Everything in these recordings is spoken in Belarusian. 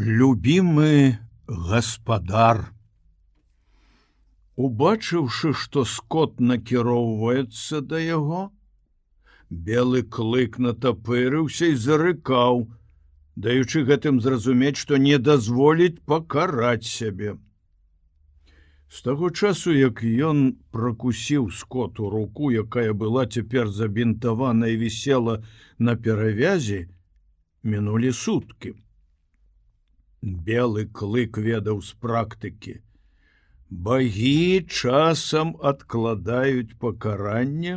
любимы гаспадар. Убачыўшы што скот накіроўваецца да яго белы клык натапырыўся і зарыкаў даючы гэтым зразумець што не дазволіць пакараць сябе. З таго часу як ён пракусіў скоту руку якая была цяпер забінтавана і вісела на перавязі мінулі суткі белы клык ведаў з практыкі. Багі часам адкладаюць пакаранне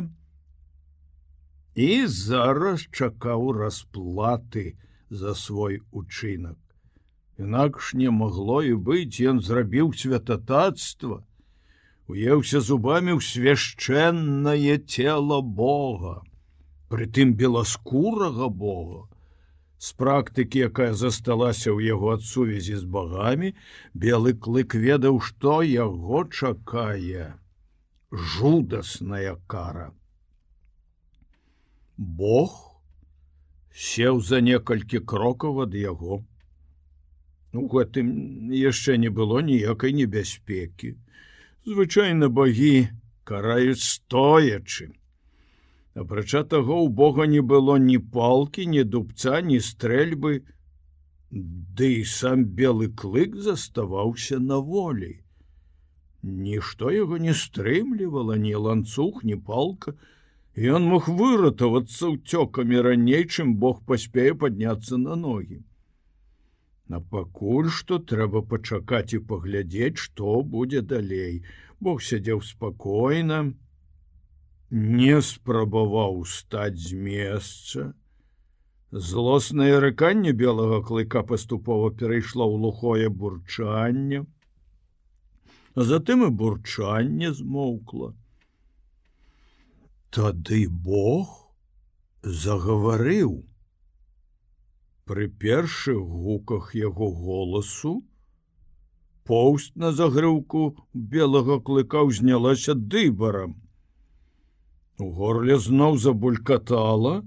і зараз чакаў расплаты за свой учынак. Інакш не магло і быць ён зрабіў святататства уеўся зубамі ў свяшчэннае цело Бога прытым беласкурага Бога з практыкі, якая засталася ў яго ад сувязі з багамі, белы клык ведаў, што яго чакае жудасная кара. Бог сеў за некалькі крокаў ад яго. У гэтым яшчэ не было ніякай небяспекі. Звычайна богі караюць стоячым Апрача таго у Бога не было ні палкі, ні дубца, ні стрэльбы, Ды і сам белы клык заставаўся на волі. Нішто яго не стрымлівала ні ланцуг, ні палка, і ён мог выратавацца ўцёкамі раней, чым Бог паспее падняцца на ногі. На пакуль што трэба пачакаць і паглядзець, што будзе далей. Бог сядзеў спакойна, не спрабаваў стаць з месца. Злоснае рыканне белага клыка паступова перайшло ў лухое бурчанне, затым і бурчанне змоўкла. Тады Бог загаварыў. Пры першых гуках яго голасу поўст на загрыўку белага клыка ўзнялася дыбарам. У горле зноў забулькатала,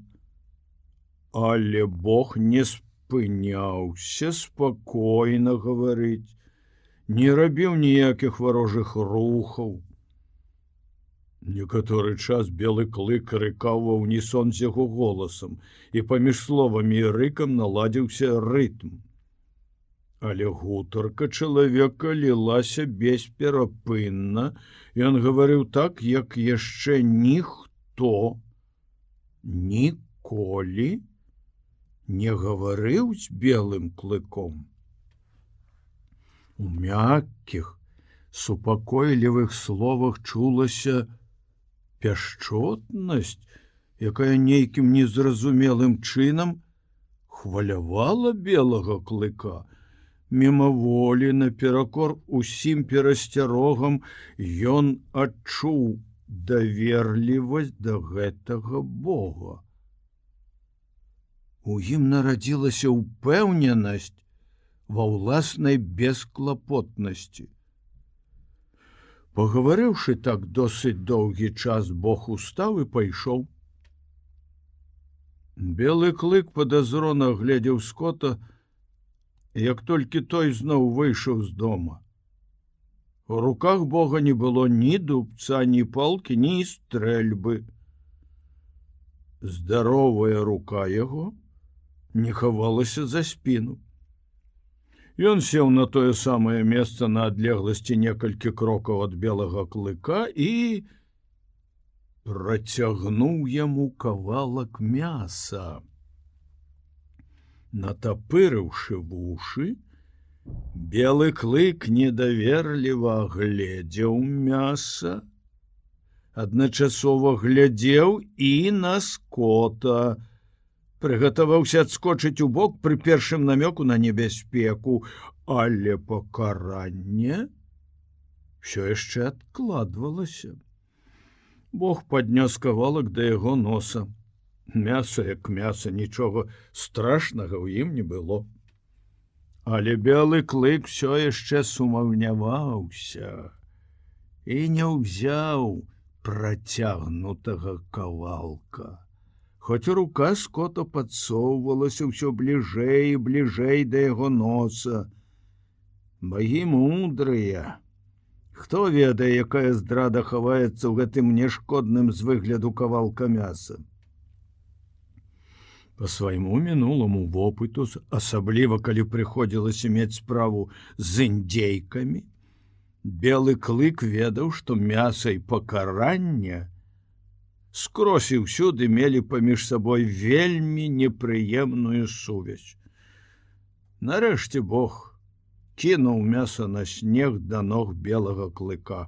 але Бог не спыняўся спакойна гаварыць, не рабіў ніякіх варожых рухаў. Некаторы час белы клык рыкаў ва ўнісон з яго голасам і паміж словамі і рыкам наладзіўся рытм. Але гутарка чалавека лілася бесперапынна, Ён гаварыў так, як яшчэ ніхто ніколі не гаварыў з белым клыком. У мяккіх, супакойлівых словах чулася пяшчотнасць, якая нейкім незразумелым чынам хвалявала белага клыка, мімаволі наперакор усім перасцярогам ён адчуў даверлівасць да гэтага Бога. У ім нарадзілася ўпэўненасць ва ўласнай бесклапотнасці. Пагаварыўшы так досыць доўгі час Бог устаў і пайшоў. Белы клык падазрона глядзеў скота, як толькі той зноў выйшаў з дома. У руках Бога не было ні дубца, ні палкі, ні стрэльбы. Здаровая рука яго не хавалася за спіну. Ён сеў на тое самае месца на адлегласці некалькі крокаў ад белага клыка і працягнуў яму кавалак мяса натапырыўшы вушы, белы клык недаверліва гледзеў мяса, адначасова глядзеў і на скота, прыгатаваўся адскочыць у бок пры першым намёку на небяспеку, але пакаранне все яшчэ адкладвалася. Бог паднёс кавалак да яго носа мясо як мяса нічога страшнага ў ім не было але белы клык все яшчэ сумаўняваўся і не ўзяў працягнутага кавалка Хоць рука скота падсоўвалася ўсё бліжэй і бліжэй да яго носа. Багі мудрыя. Хто ведае, якая здрада хаваецца ў гэтым нешкодным з выгляду кавалка мяса. По свайму мінуламу вопыту, асабліва калі прыходзілася мець справу з індзейкамі, белы клык ведаў, што мяса і пакарання скрозь і ўсюды мелі паміж сабой вельмі непрыемную сувязь. Нарэшце Бог кінуў мяса на снег да ног белага клыка.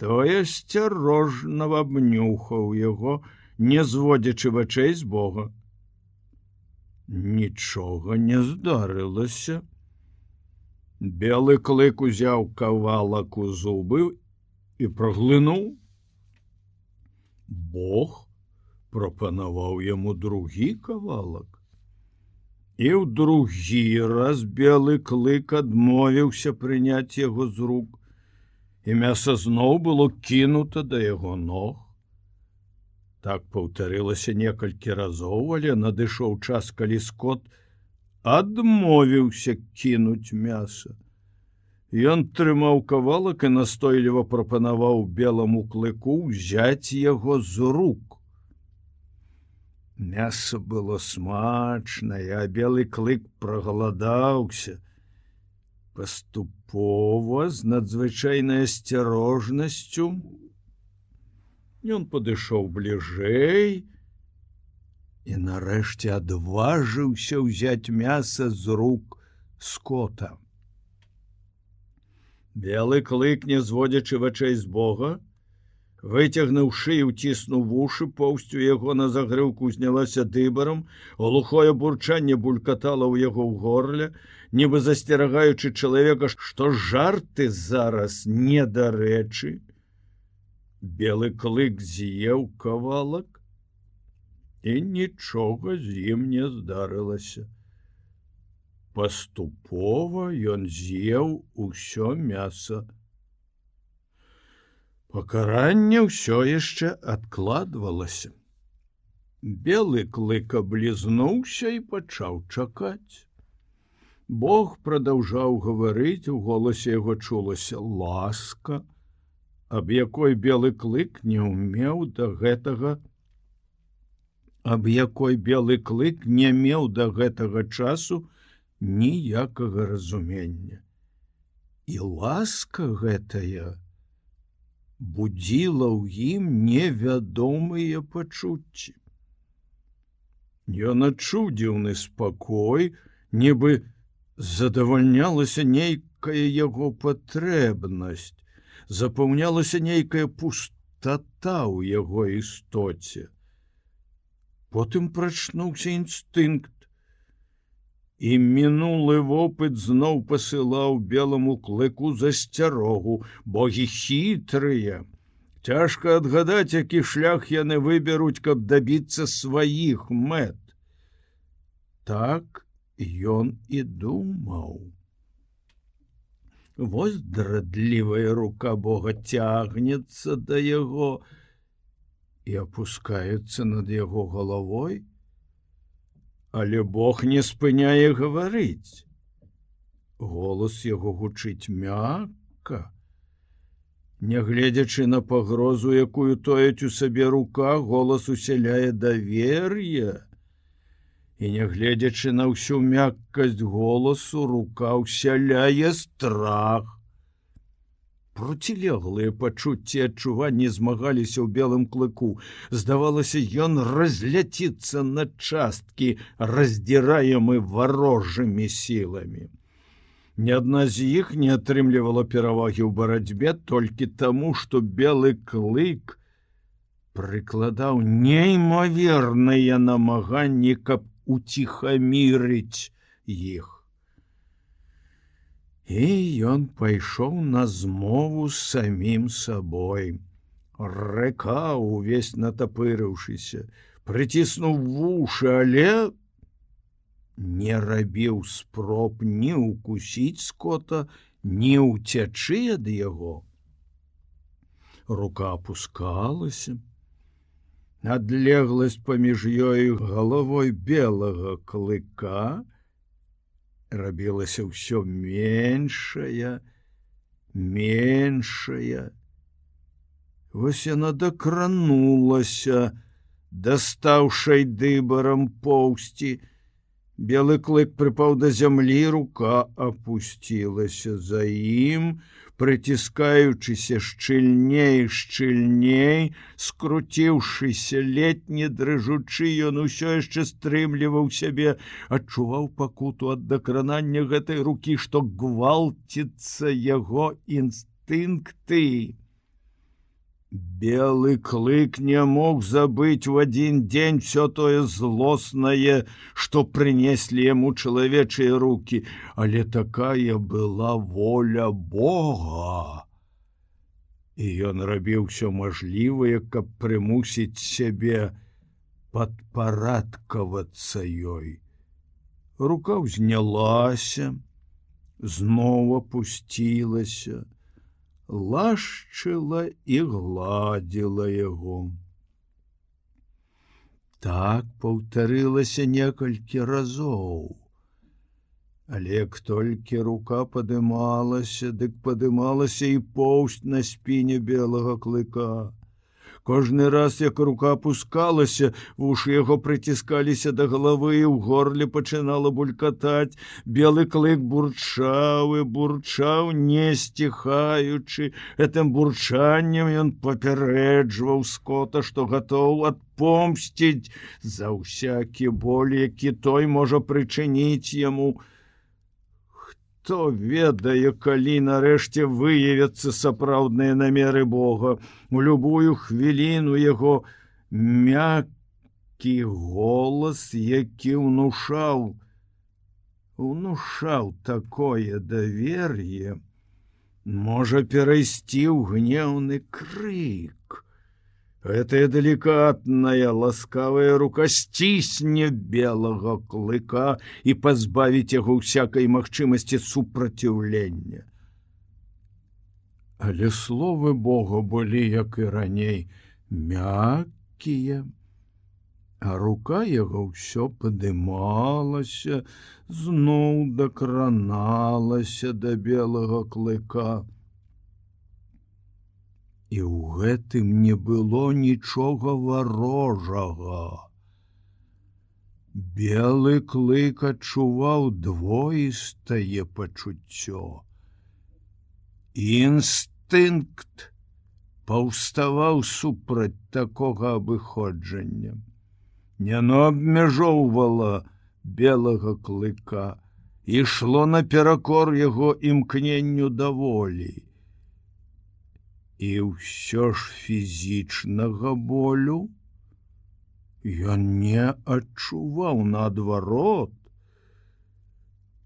Тое асцярожна абнюхаў яго, не зводзячы вачэй з Бога. Нічога не здарылася. Белы клык узяў кавалак у зубы і праглынуў. Бог прапанаваў яму другі кавалак. І ў другі раз белы клык адмовіўся прыняць яго з рук, і мяса зноў было кінута да яго ног. Так паўтарылася некалькі разоў, але надышоў час, калі скот адмовіўся кінуць мяса. Ён трымаў кавалак і настойліва прапанаваў белому клыку ўзяць яго з рук. Мяса было смачнае, а белы клык прагаладаўся. Паступова з надзвычайнай асцярожнасцю, Ён падышоў бліжэй і нарэшце адважыўся ўзяць мяса з рук скота. Белы клык, не зводзячы вачэй з Бога, выцягнуў шыю, ціснуў вушы, поўсцю яго на загрыўку знялася дыбарам, глухое бурчанне булькатала ў яго ў горле, нібы засцерагаючы чалавека, што жарты зараз недарэчы, белы клык з'еў кавалак і нічога з ім не здарылася. Паступова ён з'еў усё мяса. Пакаранне ўсё яшчэ адкладвалася. Белы клык аблізнуўся і пачаў чакаць. Бог прадаўжаў гаварыць, у голасе яго чулася ласка, аб якой белы клык не ўмеў да гэтага аб якой белы клык не меў да гэтага часу ніякага разумення. І ласка гэтая будзіла ў ім невядомыя пачуцці. Ён адчуў дзіўны спакой нібы задавальнялася нейкая яго патрэбнасць запаўнялася нейкая пустата ў яго істоце. Потым прачнуўся інстынкт. І мінулы вопыт зноў пасылаў белому клыку засцярогу, богі хітрыя. Цяжка адгадаць, які шлях яны выберуць, каб дабіцца сваіх мэт. Так ён і думаў. Вось драдлівая рука Бога цягнецца да яго і опускаецца над яго галавой, Але Бог не спыняе гаварыць. Голас яго гучыць мякка. Нягледзячы на пагрозу, якую тояць у сабе рука, голас усяляе давер'е, і нягледзячы на ўсю мяккасць голасу рука ўсяляе страх. Процілеглыя пачуцці адчуванні змагаліся ў белым клыку. Здавалася, ён разляціцца на часткі, раздзіраемы варожымі сіламі. Ні адна з іх не атрымлівала перавагі ў барацьбе толькі таму, што белы клык прыкладаў неймаверныя намаганні, каб уціхамірыць іх. І ён пайшоў на змову з самім сабой. Рэка увесь натапырыўшыся, прыціснуў вушы, але не рабіў спроб ні укусіць скота, не ўцячы ад яго. Рука опускалася, Адлегласць паміж ёю галавой белага клыка рабілася ўсё меншая, меншая. Вось яна дакранулася, дастаўшай дыбарам поўсці, Белы клык прыпаў да зямлі, рука опусцілася за ім, прыціскаючыся шчыльней, шчыльней, скруціўшыся летні дрыжучы, ён усё яшчэ стрымліваў сябе, адчуваў пакуту ад дакранання гэтай рукі, што гвалціцца яго інстынкты. Белы клык не мог забыць у адзін дзень все тое злоснае, што прынеслі яму чалавечыя руки, але такая была воля Бога. І ён рабіў усё мажлівае, каб прымусіць сябе падпарадкавацца ёй. Рука ўзнялася, зноў опусцілася, лашчыла і гладзіла яго. Так паўтарылася некалькі разоў. Але як толькі рука падымалася, дык падымалася і поўсць на спіне белага клыка. Кожны раз, як рука опускалася, вушы яго прыціскаліся да галавы і ў горле пачынала булькатаць. Белы клык бурчаў і бурчаў, не сціхаючы. Этым бурчаннем ён папярэджваў скота, што гатоў адпомсціць за ўсякі боль, які той можа прычыніць яму, хто ведае калі нарэшце выявяцца сапраўдныя намеры Бога? У любую хвіліну яго мяккі голас які ўнушаў унушаў такое давер'е можа перайсці ў гнеўны крык Гэтая далікатная ласкавая рука сцісне белага клыка і пазбавіць яго всякой магчымасці супраціўлення. Але словы Бога былі, як і раней, мяккія, а рука яго ўсё падымалася, зноў дакраналася да белага клыка і ў гэтым не было нічога варожага. Белы клык адчуваў двоістае пачуццё. Інстынкт паўставаў супраць такога абыходжання. Няно абмяжоўвала белага клыка, ішло наперакор яго імкненню даволі і ўсё ж фізічнага болю ён не адчуваў наадварот.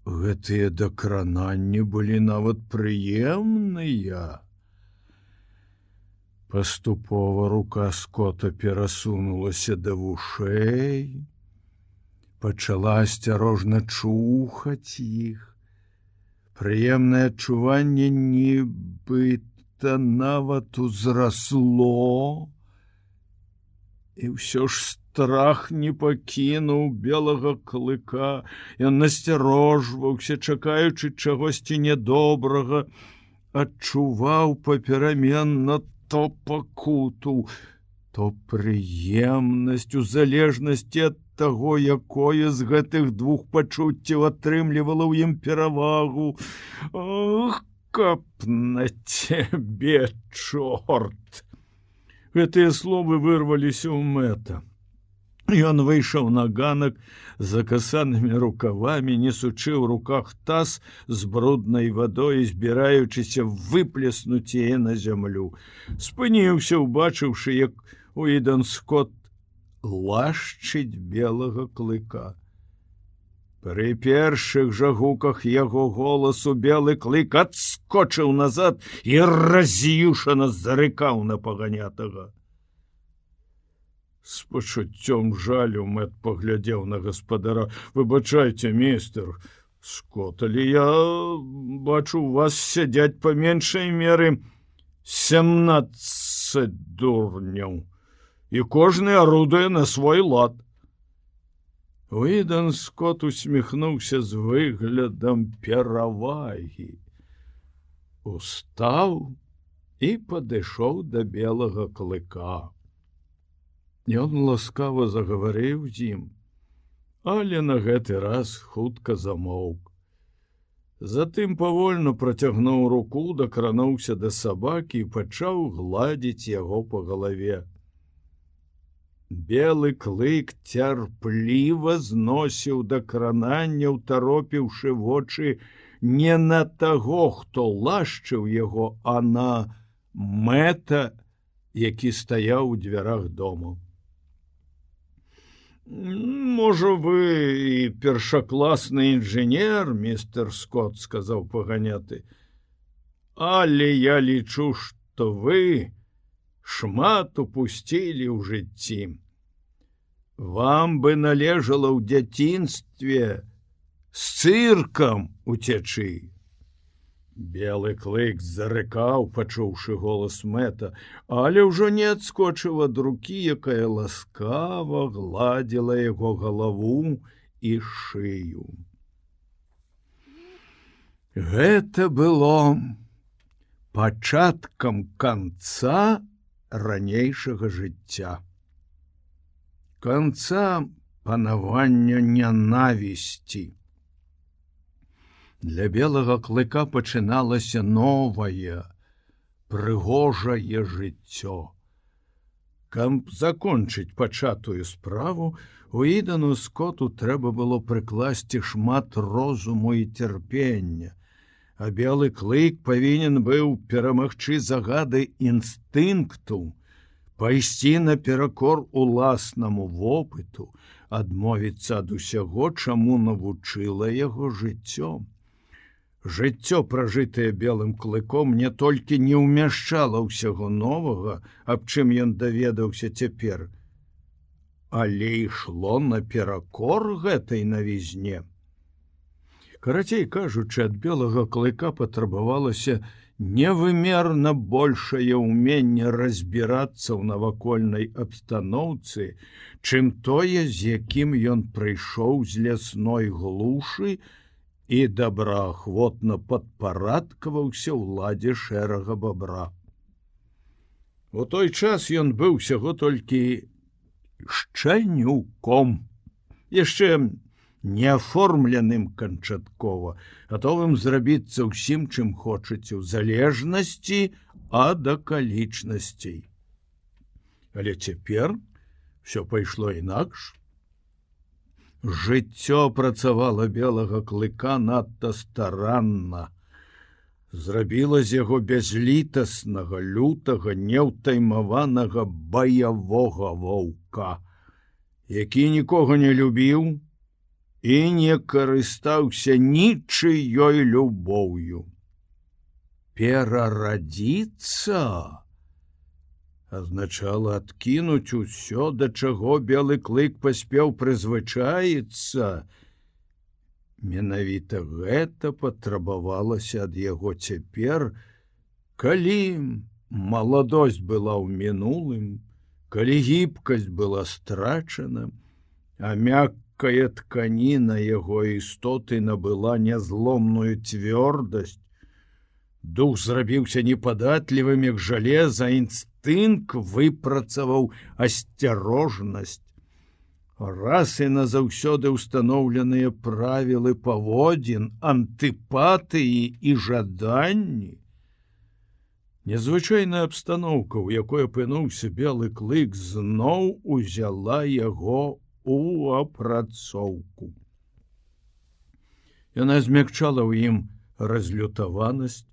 Гэтыя дакрананні былі нават прыемныя. Паступова рука скота перасунулася да вушэй, пачала асцярожна чухаць іх. Прыемнае адчуванне нібыт гэта нават узрасло і ўсё ж страх не пакінуў белага клыка. Ён насцярожваўся чакаючы чагосьці нядобрага адчуваў папераменна то пакуту то прыемнасць у залежнасці ад таго якое з гэтых двух пачуццяў атрымлівала ў ім перавагу. Ох каб на цябе чорт гэтыя словы вырваліся ў мэта Ён выйшаў на ганак за касанымі рукавамі, несучы ў руках таз з бруднай вадой, збіраючыся выплеснуць яе на зямлю. Спыніўся, убачыўшы, як у Ідан Скот лашчыць белага клыка. Пры першых жа гуках яго голасу белы клык адскочыў назад і раз'юшана зарыкаў на паганятага. С пачуццём жалю мэт паглядзеў на гаспадара, выбачайце містер, скоталі я бачу вас сядзяць па меншай меры 17 дурняў. і кожны арудуе на свой лад. Уідан скот усміхнуўся з выглядам перавагі. Устаў і падышоў да белага клыка. Ён ласкава загаварыў з ім, але на гэты раз хутка замоўк. Затым павольна працягнуў руку, дакрануўся да сабакі і пачаў гладзіць яго по галаве. Белы клык цярпліва зносіў да кранання, утаропіўшы вочы не на таго, хто лашчыў яго, а на мэта, які стаяў у дзвярах дому. Можа вы і першакласны інжынер, містер Скотт сказаў паганяты. Але я лічу, што вы шмат упусцілі ў жыцці. Вам бы належала ў дзяцінстве з цыркам уцячы. Белы клык зарыкаў, пачуўшы голас мэта, але ўжо не адскочыў ад рукі, якая ласкава гладзіла яго галаву і шыю. Гэта было пачаткам канца ранейшага жыцця. Канца панавання нянавісці Для белага клыка пачыналася новае, прыгожае жыццё. Каб закончыць пачатую справу, у ідану скоту трэба было прыкласці шмат розуму і цярпення. А белы клык павінен быў перамагчы загады інстынкту, пайсці наперакор уласнаму вопыту, адмовіцца ад усяго, чаму навучыла яго жыццём. Жыццё, пражытае белым клыком, не толькі не ўмяшчала ўсяго новага, аб чым ён даведаўся цяпер, але ішло наперакор гэтай навізне. Карацей кажучы, ад белага клыка патрабавалася невымерна большае ўменне разбірацца ў навакольнай абстаноўцы, чым тое, з якім ён прыйшоў з лясной глушы, і добраахвотна падпарадкаваўся ўладзе шэрага бабра. У той час ён быў усяго толькі шчанюком, яшчэ неаформленым канчаткова, гатовым зрабіцца ўсім, чым хочаце ў залежнасці ад акалічнасцей. Але цяпер все пайшло інакш, Жыццё працавала белага клыка надта старанна. Зрабіла з яго бязлітаснага, лютага, неўтаймаванага баявога воўка, які нікога не любіў і не карыстаўся нічыёй любоўю. Перарадзіцца, азначала адкінуць усё да чаго белы клык паспеў прызвычаіцца менавіта гэта патрабавалася ад яго цяпер калі маладосць была ў мінулым калі гібкасць была страчана а мяккая тканіна яго істоты набыла нязломную цвёрдасць дух зрабіўся непадатлівым як жалеза інст інстынк выпрацаваў асцярожнасць. Раз і назаўсёды ўстаноўленыя правілы паводзін, антыпатыі і жаданні. Незвычайная абстаноўка, у якой апынуўся белы клык зноў узяла яго у апрацоўку. Яна змякчала ў ім разлютаванасць,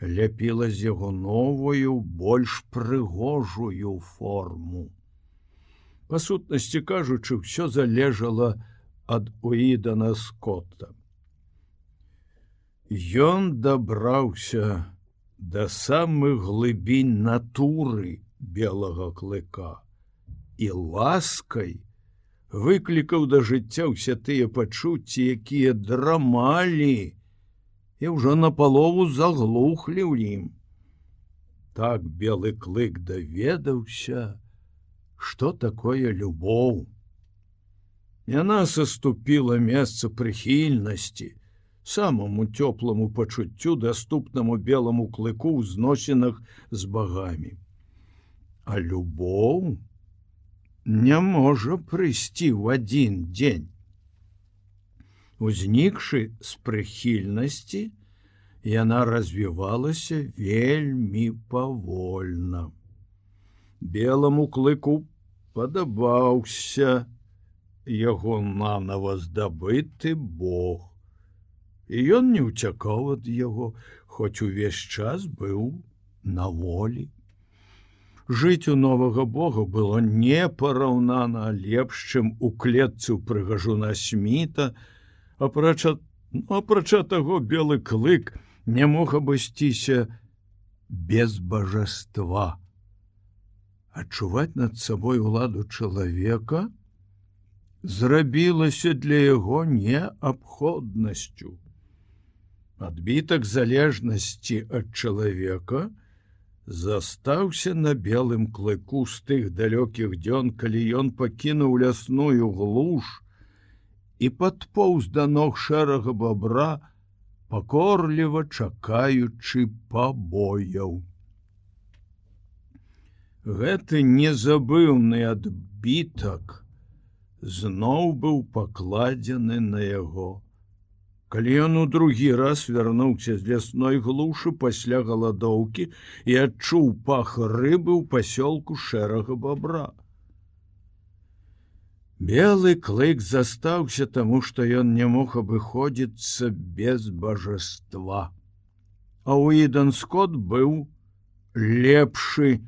ляпіла з яго новую больш прыгожую форму. Па сутнасці кажучы, ўсё залежала ад уідана скотта. Ён дабраўся да самых глыбінь натуры белага клыка і ласкай выклікаў да жыцця ўсе тыя пачуцці, якія драмалі, і ўжо напалову заглухлі ў ім. Так белы клык даведаўся, што такое любоў. Яна саступіла месца прыхільнасці, самому цёпламу пачуццю даступнаму белому клыку ў зносінах з багамі. А любоў не можа прыйсці ў адзін дзень. Узнікшы з прыхільнасці, яна развівалася вельмі павольна. Белому клыку падабаўся яго нанова здабыты Бог. І ён не ўцякаў ад яго, хоць увесь час быў на волі. Жыць у новага Бога было непараўнана лепш, чым у клетцы ў прыгажуна сміта, апрача ну, апрача таго белы клык не мог абысціся без божаства адчуваць над сабой уладу чалавека зрабілася для яго неабходнасцю. Адбітак залежнасці ад чалавека застаўся на белым клыку з тых далёкіх дзён калі ён пакінуў лясную глуш і падпоўз да ног шэрага бабра пакорліва чакаючы пабояў гэты незабыўны адбітак зноў быў пакладзены на яго. Калі ён у другі раз вярнуўся з лясной глушы пасля галадоўкі і адчуў пах рыбы ў пасёлку шэрага бабра. Белы клык застаўся таму, што ён не мог абыходзіцца без божаства. А Уідан Скот быў лепшы,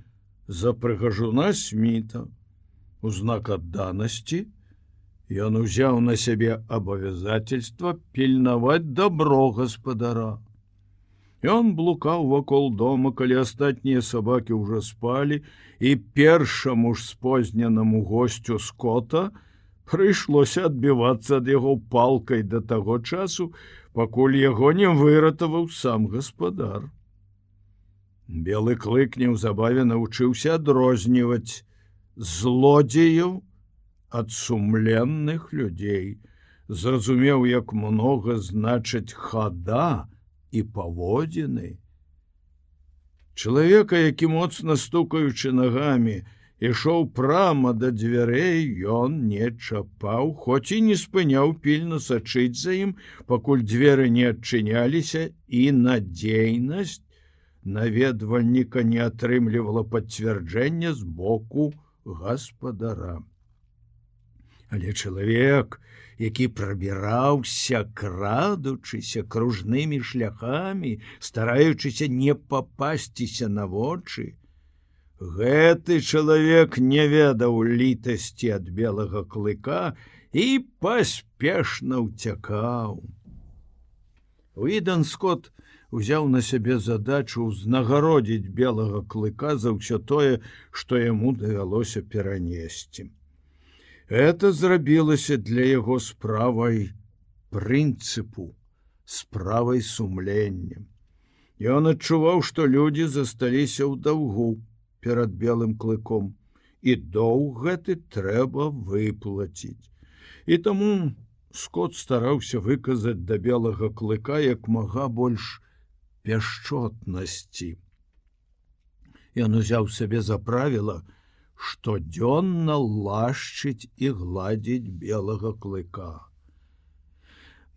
за прыгажуна сміта у знак адданасці ён узяў на сябе абавязательства пільнаваць добро гаспадара Ён блукаў вакол дома калі астатнія сабакі ўжо спалі і першаму ж спозненаму госцю скота прыйшлося адбівацца ад яго палкай да таго часу пакуль яго не выратаваў сам гаспадар Белы клык неўзабаве навучыўся адрозніваць злодзеяў ад сумленных людзей, зразумеў, як многа значыць хада і паводзіны. Чалавека, які моцна стукаючы нагамі, ішоў прама да дзвярэй, ён не чапаў, хоць і не спыняў пільна сачыць за ім, пакуль дзверы не адчыняліся і надзейнасць наведвальніка не атрымлівала пацвярджэння з боку гаспадара. Але чалавек, які прабіраўся, крадучыся кружнымі шляхамі, стараючыся не папасціся на вочы, гэты чалавек не ведаў літасці ад белага клыка і паспешна ўцякаў. Уідан Скотт узяў на сябе задачу ўзнагародзіць белага клыка за ўсё тое, што яму давялося перанесці. Это зрабілася для яго справай прынцыпу, справай сумлення. Ён адчуваў, што людзі засталіся ў даўгу перад белым клыком, і доўг гэты трэба выплаціць. І таму скот стараўся выказаць да белага клыка як мага больш, пяшчотнасці. Ён узяў сабе за правіла, штодзённа лашчыць і гладзіць белага клыка.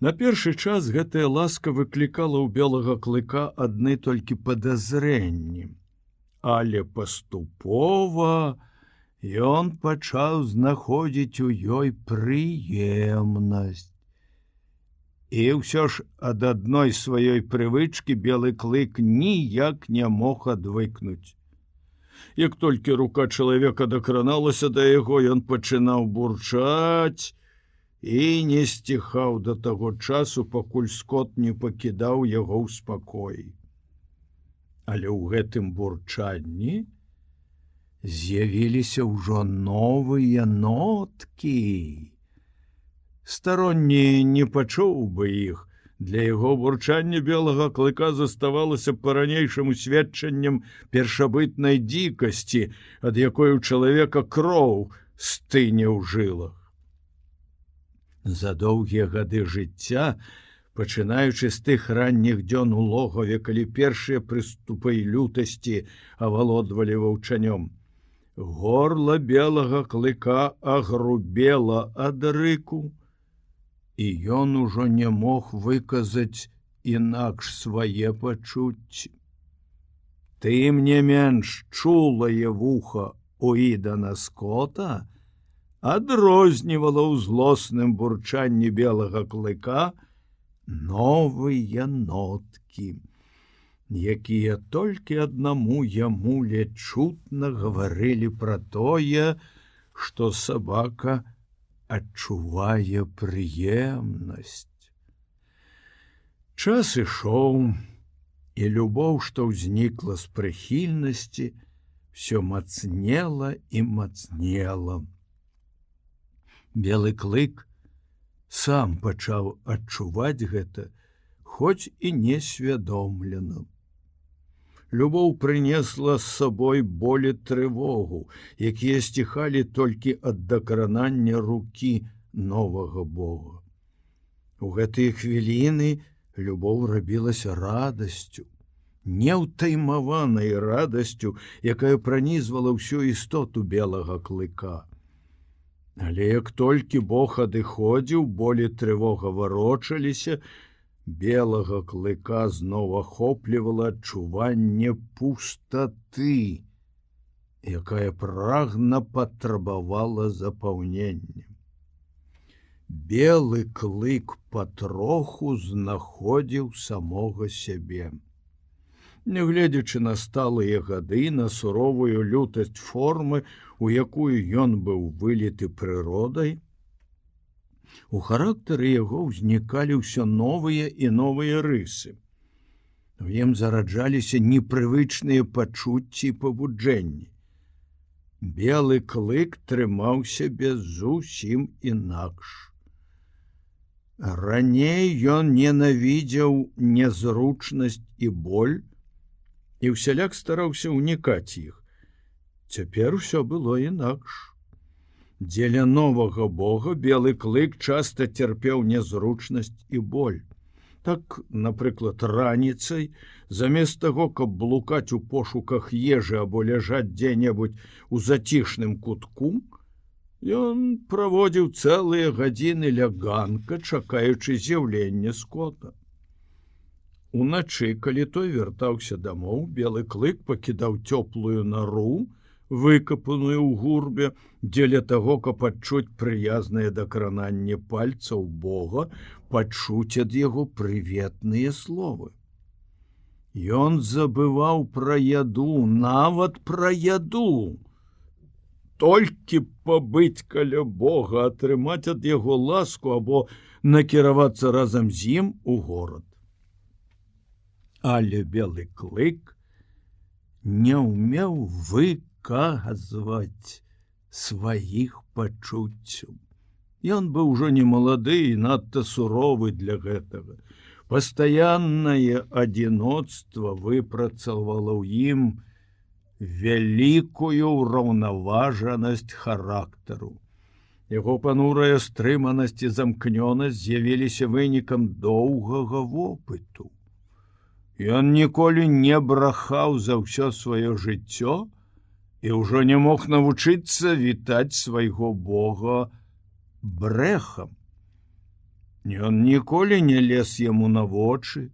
На першы час гэтая ласка выклікала ў белага клыка адны толькі падазрэнні, але паступова ён пачаў знаходзіць у ёй прыемнасць. І ўсё ж ад адной сваёй прывычкі белы клык ніяк не мог адвыкнуць. Як толькі рука чалавека дакраналася да яго, ён пачынаў бурчаць і не сціхаў да таго часу, пакуль скот не пакідаў яго ў спакоі. Але ў гэтым бурчанні з'явіліся ўжо новыя ноткі сторонние не пачуў бы іх Для яго бурчання белага клыка заставалася па-ранейшаму сведчаннем першабытнай дзікасці, ад якой у чалавека кроў стыне ў жылах. За доўгія гады жыцця, пачынаючы з тых ранніх дзён у логаве, калі першыя прыступы лютасці авалодвалі ваўчанём. Горла белага клыка агрубела ад рыку, і ён ужо не мог выказаць інакш свае пачуцці. Тым не менш чулае вуха у ідана скота, адрознівала ў злосным бурчанні белага клыка новыя ноткі, якія толькі аднаму яму лечутна гаварылі пра тое, што сабака, адчувае прыемнасць. Час ішоў, і любоў, што ўзнікла з прыхільнасці, все мацнела і мацнела. Белы клык сам пачаў адчуваць гэта, хоць і несвядомлена любоў прынесла з сабой болі трывогу, якія сціхалі толькі ад дакранання рукі новага Бога. У гэтыя хвіліны любоў рабілася радасцю, неўтаймаванай радасцю, якая пранізвала ўсю істоту белага клыка. Але як толькі Бог адыходзіў, болі трывога варочаліся, белага клыка зноў ахоплівала адчуванне пустаты, якая прагна патрабавала запаўнення. Белы клык патроху знаходзіў самога сябе. Нягледзячы на сталыя гады на суровую лютасць формы, у якую ён быў вылеты прыродай, У характары яго ўзнікалі ўсё новыя і новыя рысы. У ім зараджаліся непрывычныя пачуцці і пабуджэнні. Белы клык трымаў сябе зусім інакш. Раней ён ненавідзеў нязручнасць і боль, і ўсяляк стараўся ўнікаць іх. Цяпер усё было інакш. Дзеля новага Бога белы клык часта цярпеў нязручнасць і боль. Так, напрыклад, раніцай, замест таго, каб блукаць у пошуках ежы або ляжаць дзе-небудзь у зацішным кутку, ён праводзіў цэлыя гадзіны ляганка, чакаючы з'яўлення скота. Уначы, калі той вяртаўся дамоў, белы клык пакідаў цёплую нару, выкапаную ў гурбе дзеля таго, каб адчуць прыязнае дакрананне пальцаў Бога, пачуць ад яго прыветныя словы. Ён забываў пра яду, нават пра яду. Толькі пабыць каля Бога, атрымаць ад яго ласку або накіравацца разам з ім у горад. Але белы клык не ўмеў выкаць выказваць сваіх пачуццяў. Ён быў ужо не малады і надта суровы для гэтага. Пастаяннае адзіноцтва выпрацавала ў ім вялікую ўраўнаважанасць характару. Яго панурая стрыманасць і замкнёнасць з'явіліся вынікам доўгага вопыту. Ён ніколі не брахаў за ўсё сваё жыццё, і ўжо не мог навучыцца вітаць свайго бога брэхам. Ён ніколі не лез яму на вочы,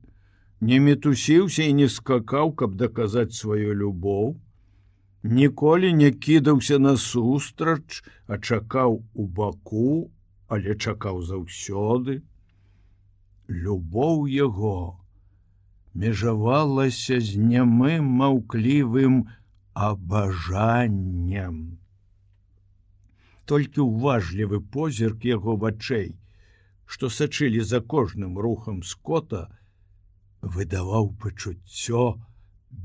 не мітусіўся і не скакаў, каб даказаць сваю любоў, ніколі не кідаўся насустрач, а чакаў у баку, але чакаў заўсёды. Любоў яго межавалася з нямым маўклівым, абажаннем. Толькі ўважлівы позірк яго вачэй, што сачылі за кожным рухам скота, выдаваў пачуццё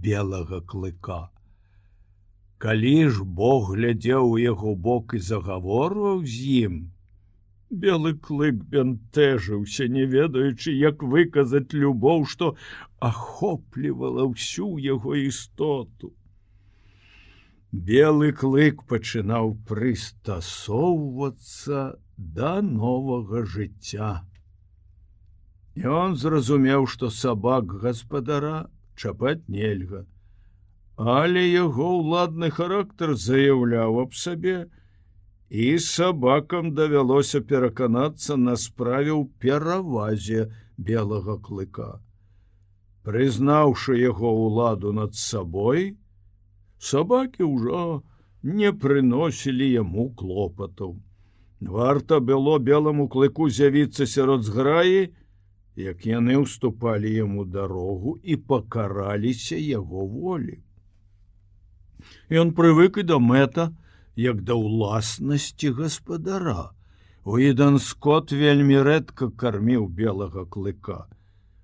белага клыка. Калі ж Бог глядзеў у яго бок і загаворваў з ім, Белы клык бянтэжыўся, не ведаючы, як выказаць любоў, што ахоплівала ўсю яго істоту. Белы клык пачынаў прыстасоўвацца да новага жыцця. І он зразумеў, што сабак гаспадара чапаць нельга, але яго ўладны характар заяўляў аб сабе, і сабакам давялося пераканацца на справе ў перавазе белага клыка. Прызнаўшы яго ўладу над сабой, сабакі ўжо не прыносілі яму клопатаў. Варта было белому клыку з'явіцца сярод зграі, як яны ўступалі яму дарогу і пакараліся яго волі. Ён прывык і да мэта, як да ўласнасці гаспадара. Уідан скот вельмі рэдка карміў белага клыка.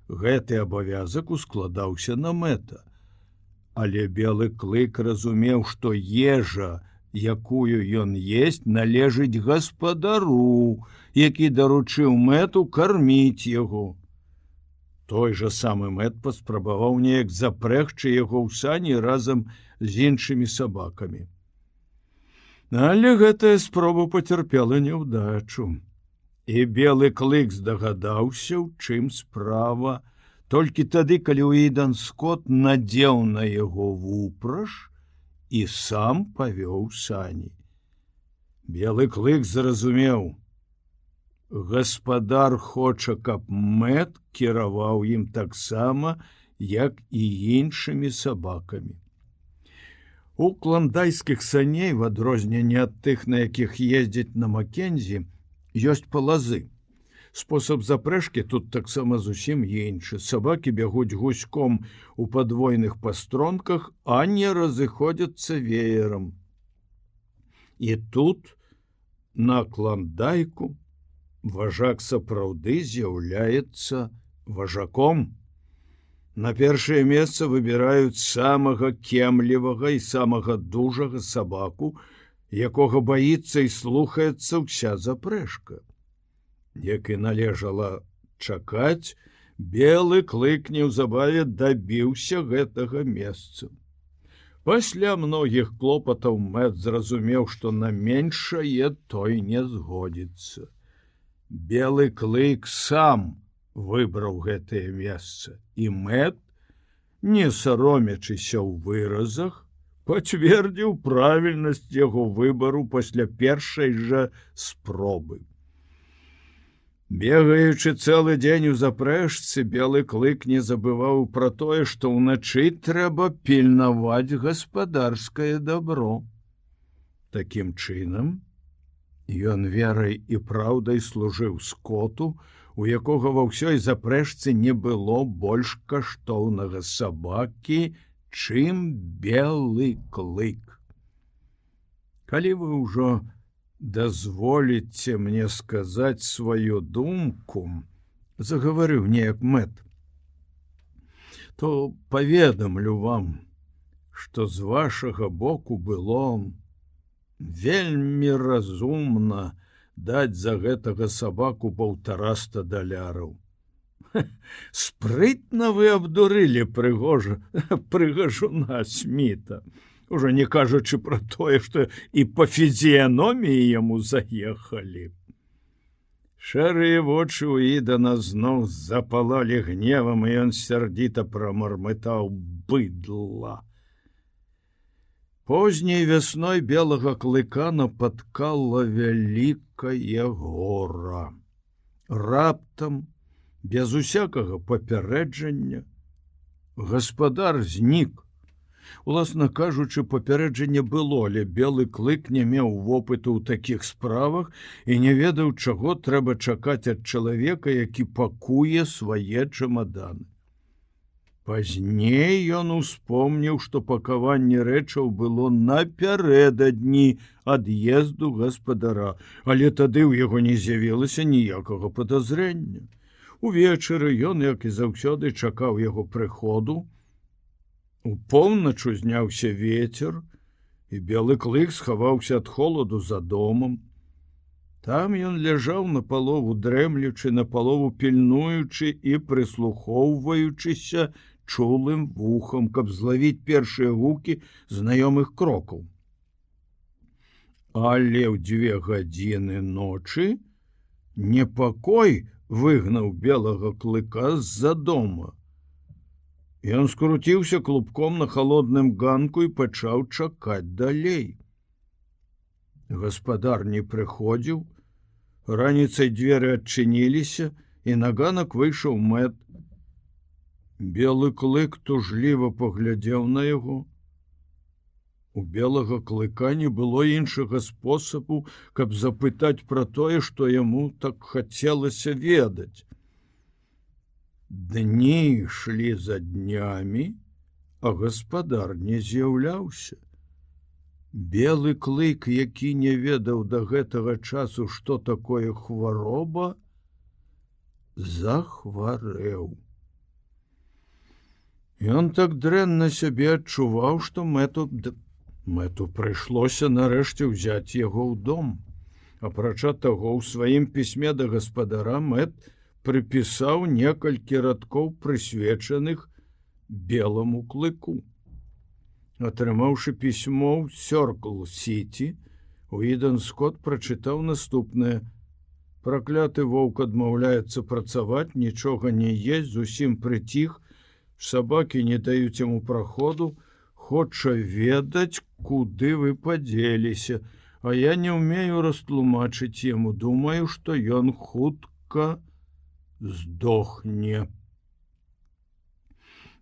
Гэты абавязак ускладаўся на мэта. Але белы клык разумеў, што ежа, якую ён есть, належыць гаспадару, які даручыў мэту карміць яго. Той жа самы мэт паспрабаваў неяк запрэгчы яго ў сані разам з іншымі сабакамі. Але гэтая спроба пацярпела няўдачу. І белы клык здагадаўся, у чым справа, толькі тады, калі Уідан Скот надзеў на яго вупраж і сам павёў сані. Белы клык зразумеў: Гаспадар хоча, каб мэт кіраваў ім таксама, як і іншымі сабакамі. У кландайскіх саней в адрозненне ад тых, на якіх ездзіць на Макензі, ёсць палазы. Спосаб запрэшкі тут таксама зусім іншы. Сабакі бягуць гуськом у падвойных пастронках, а не разыходзяцца веерам. І тут на кландайку важак сапраўды з'яўляецца важаком. На першае месца выбіраюць самага кемлівага і самага дужага сабаку, якога баіцца і слухаецца ўся запрэшка. Як і належала чакаць, белы клык неўзабаве дабіўся гэтага месца. Пасля многіх клопатаў мэт зразумеў, што на меншае той не згодзіцца. Белы клык сам, выбраў гэтае месца і мэт не саромячыся ў выразах пацвердзіў правільнасць яго выбару пасля першай жа спробы бегаючы цэлы дзень у запрэшцы белы клык не забываў пра тое што ўначы трэба пільнаваць гаспадарскае добро такім чынам ён верай і праўдай служыў скоту у якога ва ўсёй запрэшцы не было больш каштоўнага сабакі, чым белы клык. Калі вы ўжо дазволіце мне сказаць сваю думку, загаварыў неяк мэт, то паведамлю вам, што з вашага боку было вельмі разумна, даць за гэтага сабаку паўтараста даляраў. Спрытна вы абдурылі прыгожа прыгажуна сміта. Ужо не кажучы пра тое, што і па фізіяноміі яму заехалі. Шэрыя вочы ў ідана зноў запалалі гневам, і ён сярдзіта прамармытаў быдла. Позняй вясной белага клыка нападкала вялікае гора. Раптам, без усякага папярэджання, гаспадар знік. Уласна кажучы, папярэджанне было, але белы клык не меў вопыту ў такіх справах і не ведаў, чаго трэба чакаць ад чалавека, які пакуе свае чамаданы. Пазней ён успомніў, што пакаванне рэчаў было напярэдадні ад'езду гаспадара, але тады ў яго не з'явілася ніякага падазрення. Увечары ён, як і заўсёды чакаў яго прыходу. У поўначу зняўся ветер, і белы клык схаваўся ад холаду за домам. Там ён ляжаў на палову дрэмлючы на палову пільнуючы і прыслухоўваючыся чулым вухам, каб злавіць першыя гукі знаёмых крокаў. Але ў дзве гадзіны ночы непакой выгнаў белага клыка з-за дома. Ён скруціўся клубком на холодным ганку і пачаў чакаць далей. Гаспадар не прыходзіў, раніцай дзверы адчыніліся, і на ганак выйшаў мэт. Белы клык тужліва паглядзеў на яго. У белага клыка не было іншага спосабу, каб запытаць пра тое, што яму так хацелася ведаць. Дні ішлі за днямі, а гаспадар не з'яўляўся. Белы клык, які не ведаў да гэтага часу, што такое хвароба, захварэў. Ён так дрэнна сябе адчуваў, што мэту мэту прыйшлося нарэшце ўзяць яго ў дом. Апрача таго, у сваім пісьме да гаспадара мэт, прыпісаў некалькі радкоў прысвечаных белому клыку. Атрымаўшы пісьмо ў сёркл сіці, Уіден Скотт прачытаў наступнае: Пракляты воўк адмаўляецца працаваць, нічога не есть, зусім прыціх, сабакі не даюць яму праходу, хоча ведаць, куды вы падзеліся, А я не ўмею растлумачыць яму, думаю, што ён хутка, здохне.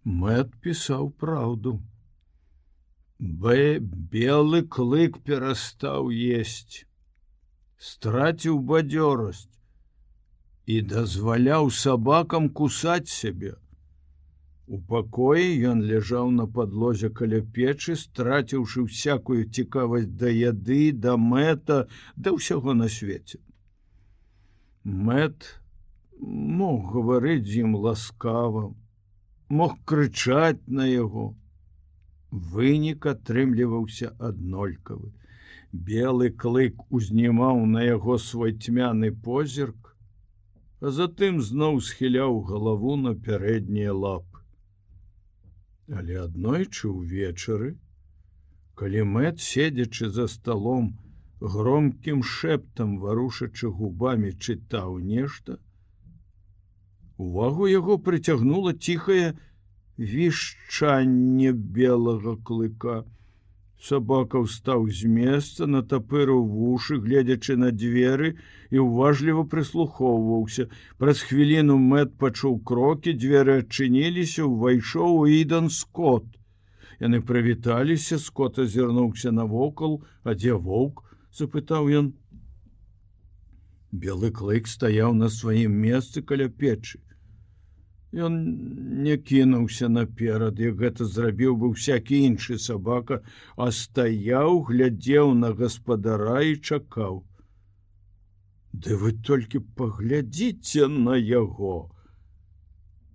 Мэт пісаў праўду. Б белы клык перастаў есть, страціў бадзёрасць і дазваляў сабакам кусаць сябе. У пакоі ён ляжаў на падлозе каля печы, страціўшы всякую цікавасць да яды, да мэта, да ўсяго на свеце. Мэт мог гаварыць з ім ласкава, мог крычаць на яго. Вынік атрымліваўся аднолькавы. Белы клык узнімаў на яго свой цьмяны позірк, а затым зноў схіляў галаву на пярэднія лапы. Але аднойчы ўвечары, калі мэт седзячы за сталом, громкім шэптам варушачы губамі чытаў нешта, Увагу яго прыцягнула ціхае вішчанне белага клыка. Сабака ўстаў з месца, натапырыў вушы, гледзячы на дзверы і ўважліва прыслухоўваўся. Праз хвіліну мэт пачуў крокі, дзверы адчыніліся, увайшоў у Ідан скот. Яны прывіталіся, скот азірнуўся навокал, а дзе воўк, запытаў ён. Белы клык стаяў на сваім месцы каля печы. Ён не кінуўся наперад, як гэта зрабіў бы всякі іншы сабака, а стаяў, глядзеў на гаспадара і чакаў. Ды вы толькі паглядзіце на яго.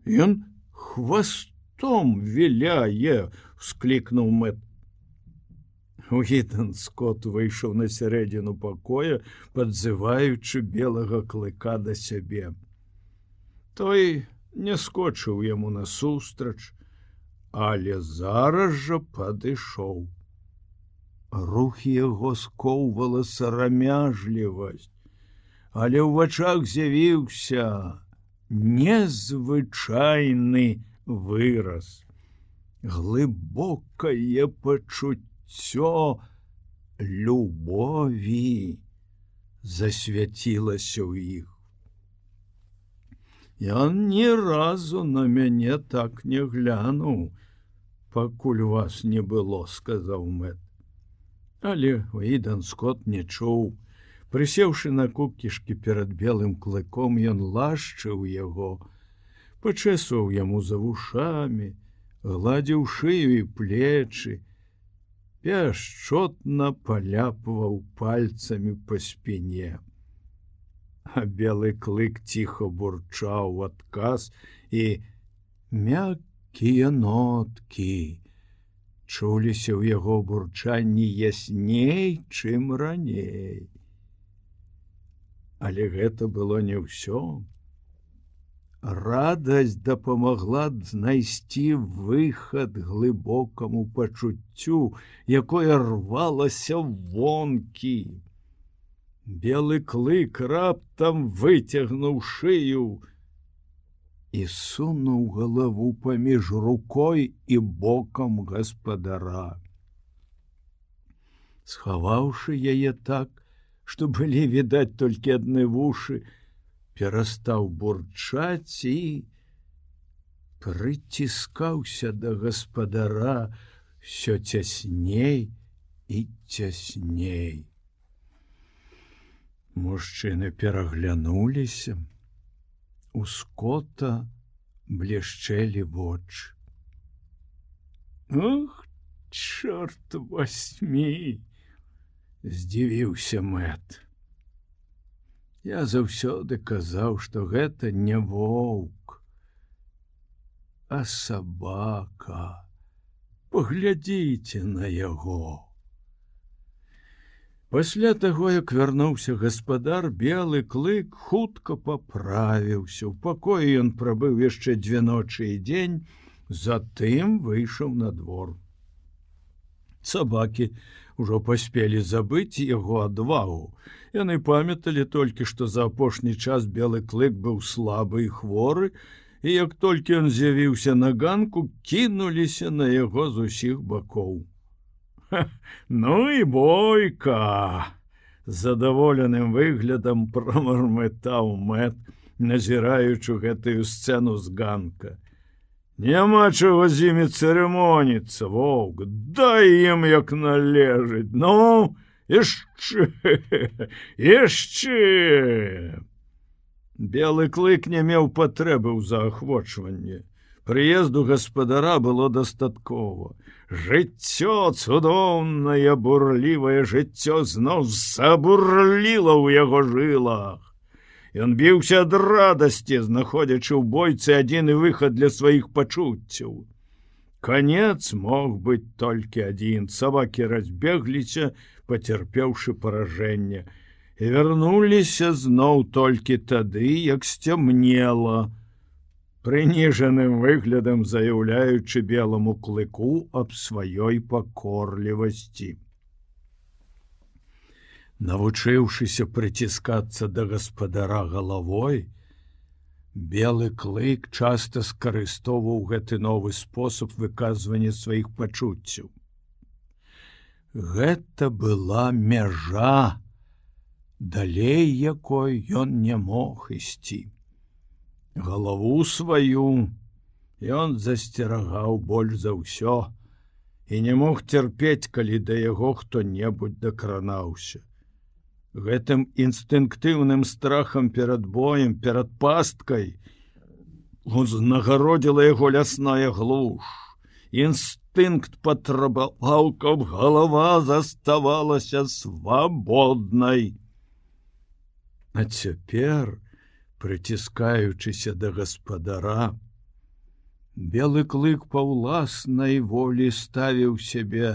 Ён хвастом віляе, склікнуў мэт. Угітан скот выйшаў на сярэдзіну пакоя, падзываючы белага клыка да сябе. Той не скочыў яму насустрач, але зараз жа падышоў. Рухі яго скоўвала сарамяжлівасць, але ў вачах з'явіўся незвычайны выраз. Глыбокае пачуццё любові засвяцілася ў іх. Ён ні разу на мяне так не глянуў, пакуль вас не было, сказаў мэт. Але Уідан скот не чуў. Прысеўшы на кукішкі перад белым клыком, ён лашчыў яго, пачэсваў яму за вушамі, гладзіў шыю і плечы, пяшчотна паляпваў пальцамі па спіне белы клык ціха бурчаў адказ і мяккія ноткі чуліся ў яго бурчанні ясней, чым раней. Але гэта было не ўсё. Радасць дапамагла знайсці выхад глыбокаму пачуццю, якое рвалася вонкі. Белы клык раптам выцягнуў шыю і сунуў галаву паміж рукой і бокам гаспадара. Схаваўшы яе так, што былі відаць толькі адны вушы, перастаў бурчаць і прыціскаўся да гаспадара все цясней і цясней. Мужчыны пераглянуліся. У скота блішчэлі вочы. Ах, чорт восьмі! здзівіўся мэт. Я заўсёды казаў, што гэта не воўк, а сабака. Паглядзіце на яго. Пасля таго, як вярнуўся гаспадар, белы клык хутка паправіўся. У пакоі ён прабыў яшчэ дзве ночы і дзень, затым выйшаў на двор. Сабакі ужо паспелі забыць яго адвагу. Яны памяталі толькі, што за апошні час белы клык быў слабы і хворы, і як толькі ён з'явіўся на ганку, кінуліся на яго з усіх бакоў. Ну і бойка! задаволеным выглядам прамармытаў мэт, назіраючы гэтую сцэну з ганка. Няма чаго з імі цырымоніцца воўк дай ім як належыць ну яшчэ яшчэ белы клык не меў патрэбы ў заахвочванні прыезду гаспадара было дастаткова жыццё цудоўнае бурлівае жыццё зноў забурліла ў яго жылах Ён біўся ад радасці, знаходзячы ў бойцы адзіны выхад для сваіх пачуццяў. Канец мог быць толькі адзін. Сабакі разбегліся, пацярпеўшы паражэнне, і вярнуліся зноў толькі тады, як сцямнела, прыніжаным выглядам заяўляючы белому клыку аб сваёй пакорлівасці навучыўшыся прыціскацца да гаспадара галавой, белы клык часта скарыстоваў гэты новы спосаб выказвання сваіх пачуццяў. Гэта была мяжа, далей якой ён не мог ісці. Галаву сваю ён засцерагаў больш за ўсё і не мог цярпець, калі да яго хто-небудзь дакранаўся. Гэтым інстынктыўным страхам перад боем перад пасткай узнагародзіла яго лясная глуш. Інстынкт патрабаваў каб галава заставалася свабоднай. А цяпер прыціскаючыся да гаспадара белы клык па ўласнай волі ставіў сябе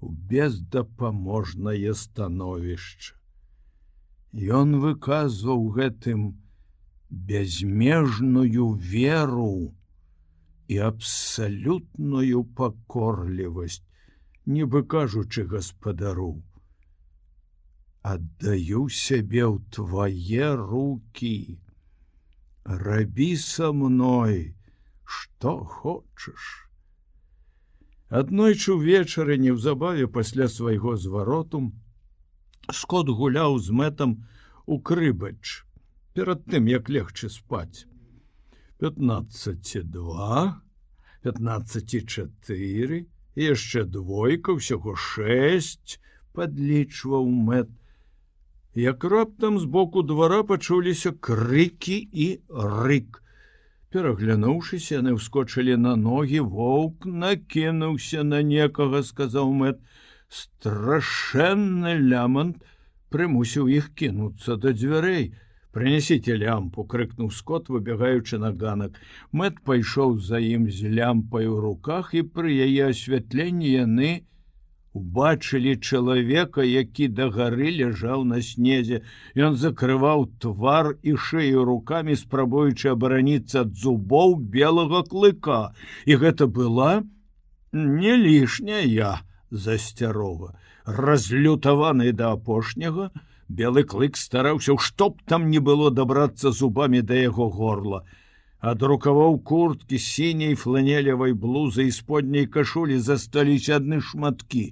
у бездапаможнае становішча Ён выказваў гэтым бязмежную веру і абсалютную пакорлівасць, нібы кажучы гаспадару. Аддаю сябе ў твае руки, рабі са мной, што хочаш. Аднойчы ўвечары неўзабаве пасля свайго звароту, скот гуляў з мэтам у крыбач перад тым як легчы спаць 15два 15чатыры яшчэ двойка ўсяго 6 подлічваў мэт як раптам збоку двара пачуліся крыкі і рык. Пераглянуўшыся яны ўскочылі на ногі воўк накінуўся на некага сказаў мэт. Страшэнны лямант! Прымусіў іх кінуцца да дзвярэй. Прынясіце лямпу крыкнуў скот выбегаючы на ганак. Мэт пайшоў за ім з лямпай у руках і пры яе асвятленні яны убачылі чалавека, які дагары ляжаў на снезе. Ён закрываў твар і шею руками, спрабуючы абараніцца ад зубоў белага клыка. І гэта была не лішняя я засцярога. Разлютаваны да апошняга, белы клык стараўся, што б там не было дабрацца зубамі да яго горла ад рукавоў курткі сіняй фланелевай блузы і сподняй кашулі засталіся адны шматкі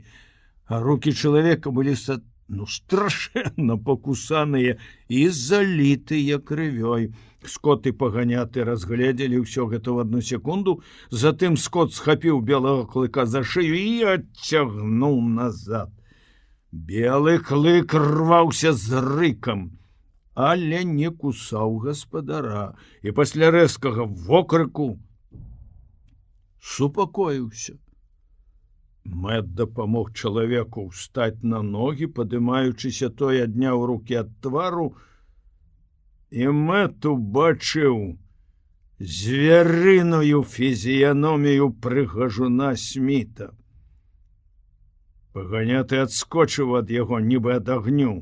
а руки чалавека былі са ну страшэнна пакусаныя і залітыя крывёй скоты паганяты разгледзелі ўсё гэта в одну секунду затым скот схапіў белого клыка за шыю і адцягнуў назад. Белы клык рваўся з рыкам але не кусаў гаспадара і пасля рэзкага вокрыку супакоіўся. Мэт дапамог чалавеку ўстаць на ногі, падымаючыся той адняў руки ад твару, і мэт убачыў зверыную фізіяномію прыгажуна сміта. Паганяты адскочыў ад яго нібы ад агню.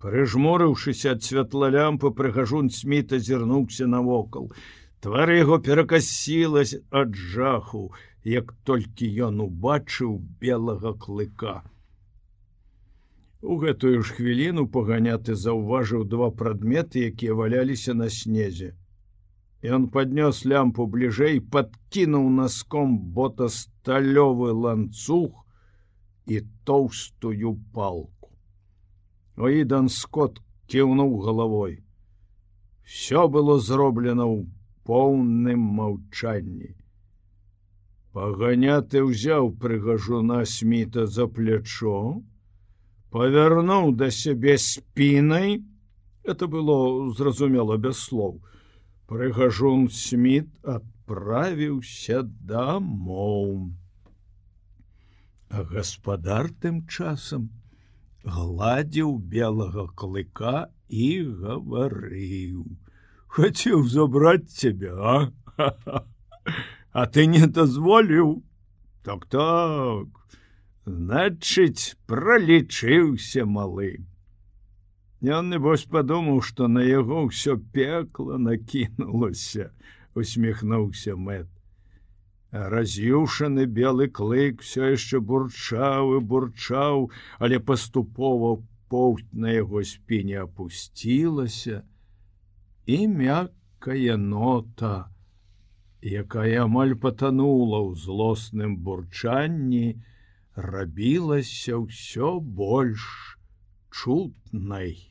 Прыжмурыўшыся ад святла лямпы прыгажун сміта зірнуўся навокал. Твар яго перакасілась ад жаху, як толькі ён убачыў белага клыка. У гэтую ж хвіліну паганяты заўважыў два прадметы, якія валяліся на снезе. Ён паднёс лямпу бліжэй, падкінуў наском бота сталёвы ланцуг і тоўстую палку. Оідан скот кіўнуў галавой. Всё было зроблена ў поўным маўчанні. Паганяты ўзяў прыгажуна сміта за плячо, павярнуў да сябе спінай, это было зразумела без слоў. Прыгажун сміт адправіўся дамоў. А гаспадар тым часам, гладзіў белага клыка і гаварыў: Хацеў забраць цябе, а? а ты не дазволіў? Так так значыць пролічыўся малы Ён небось падумаў што на яго ўсё пекла накінулася усміхнуўся мэт раз'юшаны белы клык все яшчэ бурчаў і бурчаў, але паступова поўць на яго спіне опусцілася і мяккая нота, якая амаль патанула ў злосным бурчанні, рабілася ўсё больш чутнай.